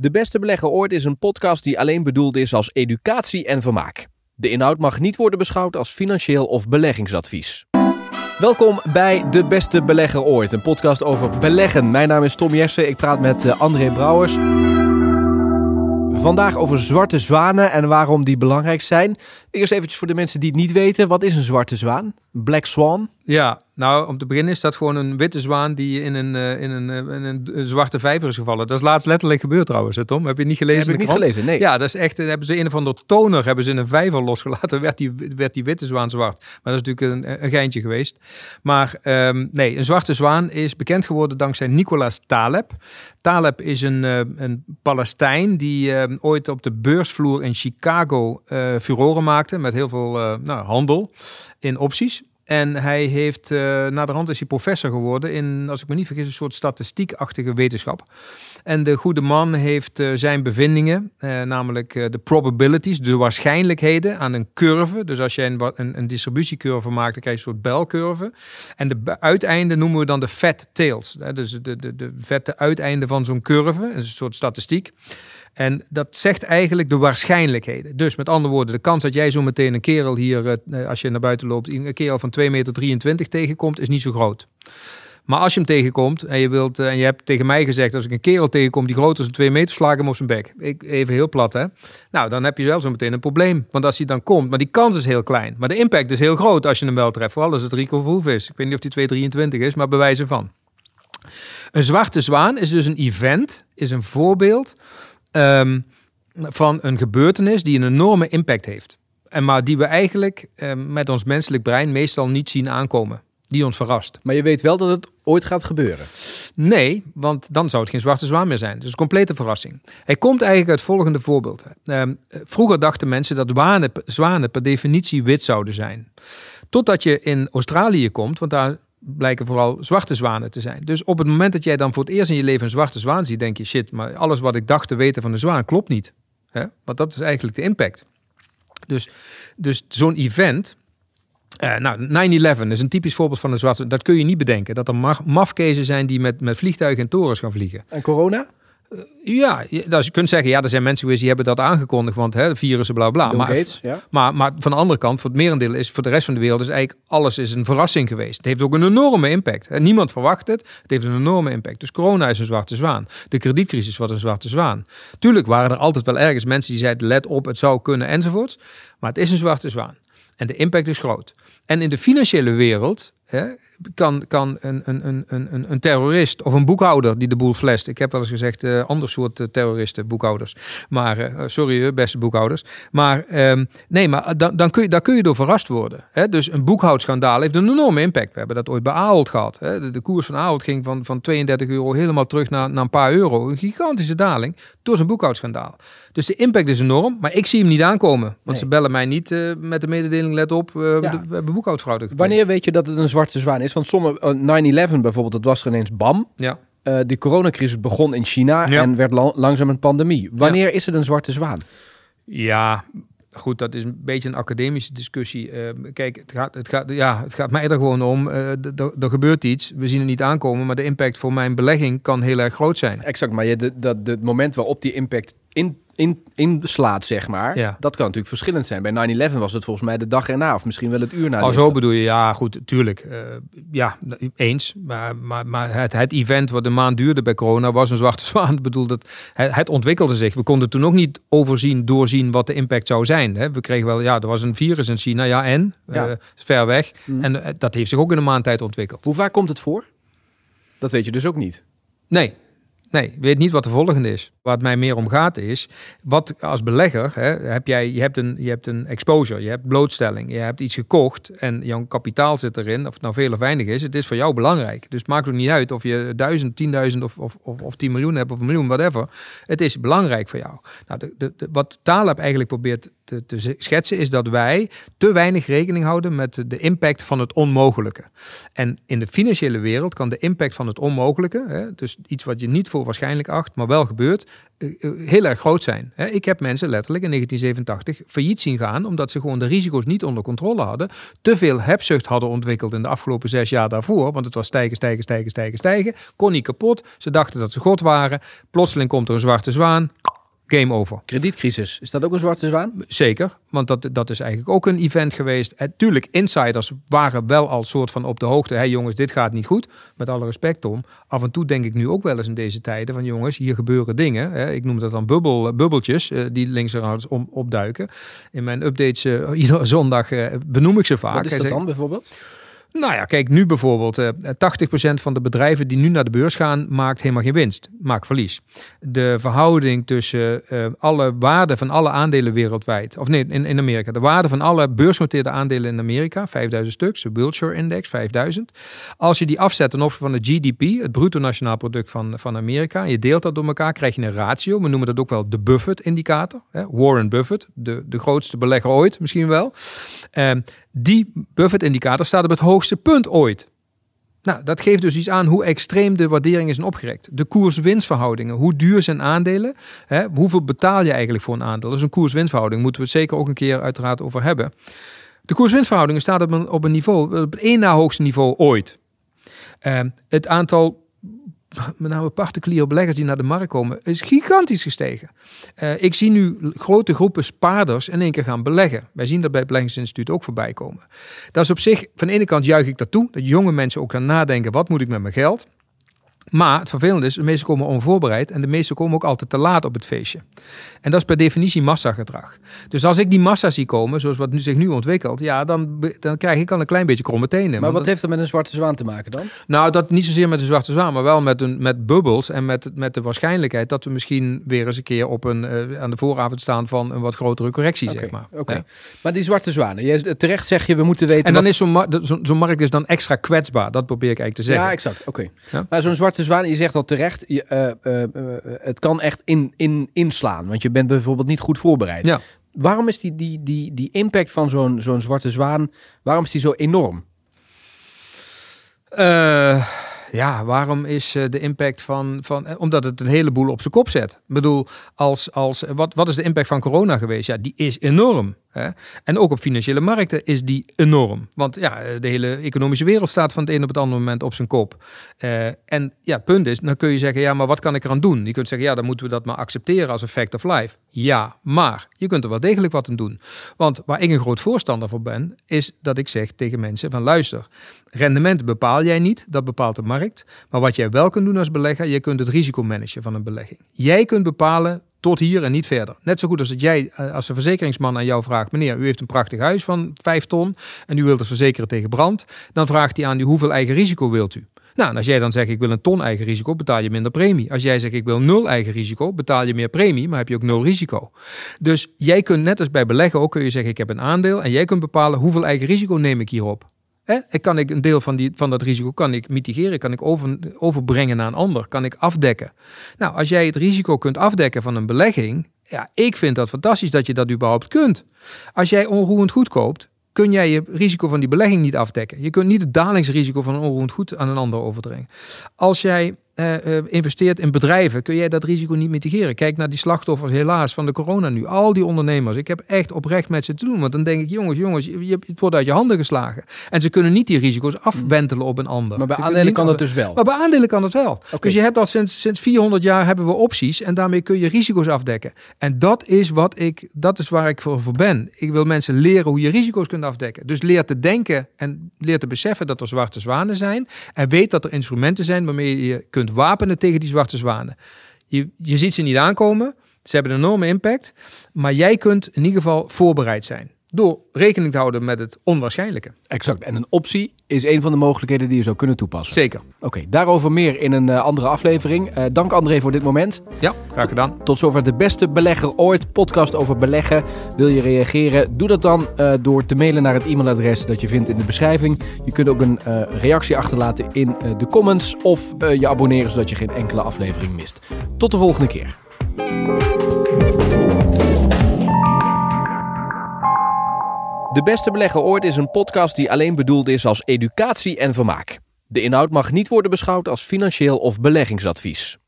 De Beste Belegger Ooit is een podcast die alleen bedoeld is als educatie en vermaak. De inhoud mag niet worden beschouwd als financieel of beleggingsadvies. Welkom bij De Beste Belegger Ooit, een podcast over beleggen. Mijn naam is Tom Jessen, ik praat met uh, André Brouwers. Vandaag over zwarte zwanen en waarom die belangrijk zijn. Eerst eventjes voor de mensen die het niet weten, wat is een zwarte zwaan? Black Swan? Ja, nou, om te beginnen is dat gewoon een witte zwaan die in een, uh, in een, uh, in een zwarte vijver is gevallen. Dat is laatst letterlijk gebeurd trouwens, hè, Tom. Heb je niet gelezen? Heb ik niet gelezen, nee. Ja, dat is echt, hebben ze een of andere toner hebben ze in een vijver losgelaten, werd die, werd die witte zwaan zwart. Maar dat is natuurlijk een, een geintje geweest. Maar um, nee, een zwarte zwaan is bekend geworden dankzij Nicolas Taleb. Taleb is een, uh, een Palestijn die ehm, ooit op de beursvloer in Chicago furoren maakte met heel veel nou, handel in opties. En hij heeft, uh, na de hand is hij professor geworden in, als ik me niet vergis, een soort statistiekachtige wetenschap. En de goede man heeft uh, zijn bevindingen, uh, namelijk de probabilities, de waarschijnlijkheden aan een curve. Dus als je een, een, een, distributiecurve maakt, dan krijg je een soort belcurve. En de uiteinden noemen we dan de fat tails. Hè? Dus de, de, de vette uiteinden van zo'n curve, een soort statistiek. En dat zegt eigenlijk de waarschijnlijkheden. Dus met andere woorden, de kans dat jij zo meteen een kerel hier, als je naar buiten loopt, een kerel van 2,23 meter tegenkomt, is niet zo groot. Maar als je hem tegenkomt en je, wilt, uh, en je hebt tegen mij gezegd, als ik een kerel tegenkom die groter is dan 2 meter, sla ik hem op zijn bek. Ik, even heel plat, hè. Nou, dan heb je wel zo meteen een probleem. Want als hij dan komt, maar die kans is heel klein. Maar de impact is heel groot als je hem wel treft. Vooral als het Rico Verhoef is. Ik weet niet of die 2,23 is, maar bewijzen van. Een zwarte zwaan is dus een event, is een voorbeeld um, van een gebeurtenis die een enorme impact heeft. En maar die we eigenlijk um, met ons menselijk brein meestal niet zien aankomen. Die ons verrast. Maar je weet wel dat het ooit gaat gebeuren? Nee, want dan zou het geen zwarte zwaan meer zijn. Dus een complete verrassing. Hij komt eigenlijk uit het volgende voorbeeld. Um, vroeger dachten mensen dat zwanen, zwanen per definitie wit zouden zijn. Totdat je in Australië komt, want daar blijken vooral zwarte zwanen te zijn. Dus op het moment dat jij dan voor het eerst in je leven een zwarte zwaan ziet, denk je, shit, maar alles wat ik dacht te weten van de zwaan klopt niet. Hè? Want dat is eigenlijk de impact. Dus, dus zo'n event, uh, nou, 9-11 is een typisch voorbeeld van een zwarte. Dat kun je niet bedenken. Dat er mafkezen zijn die met, met vliegtuigen en torens gaan vliegen. En corona? Uh, ja, dus je kunt zeggen, ja, er zijn mensen geweest die hebben dat aangekondigd, want hè, virussen, bla bla. Maar, Gates, ja. maar, maar van de andere kant, voor het merendeel is, voor de rest van de wereld is eigenlijk alles is een verrassing geweest. Het heeft ook een enorme impact. Hè. Niemand verwacht het. Het heeft een enorme impact. Dus corona is een zwarte zwaan. De kredietcrisis was een zwarte zwaan. Tuurlijk waren er altijd wel ergens mensen die zeiden, let op, het zou kunnen enzovoorts. Maar het is een zwarte zwaan. En de impact is groot. En in de financiële wereld hè, kan, kan een, een, een, een, een terrorist of een boekhouder die de boel flest. Ik heb wel eens gezegd, uh, ander soort uh, terroristen, boekhouders. Maar, uh, sorry beste boekhouders. Maar um, nee, maar dan, dan kun je, daar kun je door verrast worden. Hè? Dus een boekhoudschandaal heeft een enorme impact. We hebben dat ooit bij Ahold gehad. Hè? De, de, koers van Ahold ging van, van 32 euro helemaal terug naar, naar een paar euro. Een gigantische daling door zijn boekhoudschandaal. Dus de impact is enorm, maar ik zie hem niet aankomen. Want nee. ze bellen mij niet met de mededeling, let op, ja. we hebben boekhoudfraude. Wanneer weet je dat het een zwarte zwaan is? Want sommige, 9-11 bijvoorbeeld, dat was er ineens bam. Ja. Uh, de coronacrisis begon in China ja. en werd la langzaam een pandemie. Wanneer ja. is het een zwarte zwaan? Ja, goed, dat is een beetje een academische discussie. Uh, kijk, het gaat, het, gaat, ja, het gaat mij er gewoon om. Uh, er gebeurt iets, we zien het niet aankomen, maar de impact voor mijn belegging kan heel erg groot zijn. Exact, maar je, de, dat, het moment waarop die impact in in, inslaat, zeg maar. Ja. Dat kan natuurlijk verschillend zijn. Bij 9-11 was het volgens mij de dag erna, of misschien wel het uur na. Oh, zo bedoel je, ja, goed, tuurlijk. Uh, ja, eens. Maar, maar, maar het, het event wat een maand duurde bij corona was een zwarte zwaan. Ik bedoel, dat, het, het, ontwikkelde zich. We konden toen ook niet overzien, doorzien wat de impact zou zijn. Hè. We kregen wel, ja, er was een virus in China, ja, en? Ja. Uh, ver weg. Mm. En uh, dat heeft zich ook in een maand tijd ontwikkeld. Hoe vaak komt het voor? Dat weet je dus ook niet. Nee, Nee, weet niet wat de volgende is. Wat mij meer om gaat is, wat als belegger hè, heb jij, je hebt, een, je hebt een exposure, je hebt blootstelling, je hebt iets gekocht en jouw kapitaal zit erin, of het nou veel of weinig is, het is voor jou belangrijk. Dus het maakt ook niet uit of je duizend, tienduizend of, of, of, of 10 miljoen hebt of een miljoen, whatever. Het is belangrijk voor jou. Nou, de, de, wat Taleb eigenlijk probeert te, te schetsen is dat wij te weinig rekening houden met de impact van het onmogelijke. En in de financiële wereld kan de impact van het onmogelijke, hè, dus iets wat je niet voor waarschijnlijk acht, maar wel gebeurd, eh, eh, heel erg groot zijn. Ik heb mensen letterlijk in 1987 failliet zien gaan, omdat ze gewoon de risico's niet onder controle hadden. Te veel hebzucht hadden ontwikkeld in de afgelopen zes jaar daarvoor, want het was stijgen, stijgen, stijgen, stijgen, stijgen. Kon niet kapot. Ze dachten dat ze God waren. Plotseling komt er een zwarte zwaan game over. Kredietcrisis, is dat ook een zwarte zwaan? Zeker, want dat, dat is eigenlijk ook een event geweest. En tuurlijk, insiders waren wel al soort van op de hoogte. Hé hey jongens, dit gaat niet goed. Met alle respect om. Af en toe denk ik nu ook wel eens in deze tijden van jongens, hier gebeuren dingen. Hè. Ik noem dat dan bubbel, bubbeltjes uh, die links en rechts om, opduiken. In mijn updates uh, iedere zondag uh, benoem ik ze vaak. Wat is dat dan bijvoorbeeld? Nou ja, kijk, nu bijvoorbeeld, uh, 80% van de bedrijven die nu naar de beurs gaan, maakt helemaal geen winst, maakt verlies. De verhouding tussen uh, alle waarde van alle aandelen wereldwijd, of nee, in, in Amerika, de waarde van alle beursgenoteerde aandelen in Amerika, 5000 stuks, de Wilshire Index, 5000. Als je die afzet ten opzichte van de GDP, het bruto nationaal product van, van Amerika, en je deelt dat door elkaar, krijg je een ratio. We noemen dat ook wel de Buffett-indicator. Warren Buffett, de, de grootste belegger ooit misschien wel. Uh, die Buffett-indicator staat op het hoogste punt ooit. Nou, dat geeft dus iets aan hoe extreem de waardering is opgerekt. De koers-winstverhoudingen, hoe duur zijn aandelen? Hè? Hoeveel betaal je eigenlijk voor een aandeel? Dus een koers-winstverhouding moeten we het zeker ook een keer uiteraard over hebben. De koers-winstverhoudingen staat op een, op een niveau, op het één na hoogste niveau ooit. Uh, het aantal met name particuliere beleggers die naar de markt komen, is gigantisch gestegen. Uh, ik zie nu grote groepen spaarders in één keer gaan beleggen. Wij zien dat bij het Beleggingsinstituut ook voorbij komen. Dat is op zich, van de ene kant juich ik dat toe, dat jonge mensen ook gaan nadenken, wat moet ik met mijn geld? Maar het vervelende is, de meesten komen onvoorbereid en de meesten komen ook altijd te laat op het feestje. En dat is per definitie massagedrag. Dus als ik die massa zie komen, zoals wat nu zich nu ontwikkelt, ja, dan, dan krijg ik al een klein beetje kromme tenen. Maar wat heeft dat met een zwarte zwaan te maken dan? Nou, dat niet zozeer met een zwarte zwaan, maar wel met, een, met bubbels en met, met de waarschijnlijkheid dat we misschien weer eens een keer op een, uh, aan de vooravond staan van een wat grotere correctie, okay, zeg maar. Oké. Ja. Maar die zwarte zwanen, jij, terecht zeg je, we moeten weten... En dan wat... is zo'n zo, zo markt is dan extra kwetsbaar, dat probeer ik eigenlijk te zeggen. Ja, exact. Oké. Ja? Maar zo'n zwarte zwaan, je zegt al terecht, je, uh, uh, het kan echt in, in, inslaan. Want je bent bijvoorbeeld niet goed voorbereid. Ja. Waarom is die, die, die, die impact van zo'n zo'n zwarte zwaan, waarom is die zo enorm? ja, waarom is de impact van, van... Omdat het een heleboel op zijn kop zet. Ik bedoel, als, als, wat, wat is de impact van corona geweest? Ja, die is enorm. En ook op financiële markten is die enorm. Want ja, de hele economische wereld staat van het een op het andere moment op zijn kop. Uh, en ja, punt is, dan kun je zeggen, ja, maar wat kan ik eraan doen? Je kunt zeggen, ja, dan moeten we dat maar accepteren als een fact of life. Ja, maar je kunt er wel degelijk wat aan doen. Want waar ik een groot voorstander voor ben, is dat ik zeg tegen mensen van luister, rendement bepaal jij niet, dat bepaalt de markt. Maar wat jij wel kunt doen als belegger, je kunt het risico managen van een belegging. Jij kunt bepalen tot hier en niet verder. Net zo goed als dat jij als een verzekeringsman aan jou vraagt: meneer, u heeft een prachtig huis van 5 ton en u wilt het verzekeren tegen brand. Dan vraagt hij aan u: hoeveel eigen risico wilt u? Nou, en als jij dan zegt ik wil een ton eigen risico, betaal je minder premie. Als jij zegt ik wil nul eigen risico, betaal je meer premie, maar heb je ook nul risico. Dus jij kunt net als bij beleggen ook kun je zeggen ik heb een aandeel en jij kunt bepalen hoeveel eigen risico neem ik hierop. Hè? Kan ik een deel van, die, van dat risico kan ik mitigeren, kan ik over, overbrengen naar een ander, kan ik afdekken. Nou, als jij het risico kunt afdekken van een belegging, ja, ik vind dat fantastisch dat je dat überhaupt kunt. Als jij onroerend goed koopt, kun jij je risico van die belegging niet afdekken. Je kunt niet het dalingsrisico van een onroerend goed aan een ander overdringen. Als jij uh, uh, investeert in bedrijven, kun jij dat risico niet mitigeren. Kijk naar die slachtoffers helaas van de corona nu. Al die ondernemers. Ik heb echt oprecht met ze te doen. Want dan denk ik, jongens, jongens, je, het wordt uit je handen geslagen. En ze kunnen niet die risico's afwentelen op een ander. Maar bij aandelen kan dat dus wel? Maar bij aandelen kan het wel. Okay. Dus je hebt al sinds, sinds 400 jaar hebben we opties. En daarmee kun je risico's afdekken. En dat is, wat ik, dat is waar ik voor, voor ben. Ik wil mensen leren hoe je risico's kunt afdekken. Dus leer te denken en leer te beseffen dat er zwarte zwanen zijn. En weet dat er instrumenten zijn waarmee je kunt wapenen tegen die zwarte zwanen. Je, je ziet ze niet aankomen. Ze hebben een enorme impact. Maar jij kunt in ieder geval voorbereid zijn. Door rekening te houden met het onwaarschijnlijke. Exact. En een optie is een van de mogelijkheden die je zou kunnen toepassen. Zeker. Oké, okay, daarover meer in een uh, andere aflevering. Uh, dank André voor dit moment. Ja, graag gedaan. Tot, tot zover de beste belegger ooit. Podcast over beleggen. Wil je reageren? Doe dat dan uh, door te mailen naar het e-mailadres dat je vindt in de beschrijving. Je kunt ook een reactie achterlaten in de comments. Of je abonneren zodat je geen enkele aflevering mist. Tot de volgende keer. De Beste Belegger Ooit is een podcast die alleen bedoeld is als educatie en vermaak. De inhoud mag niet worden beschouwd als financieel of beleggingsadvies.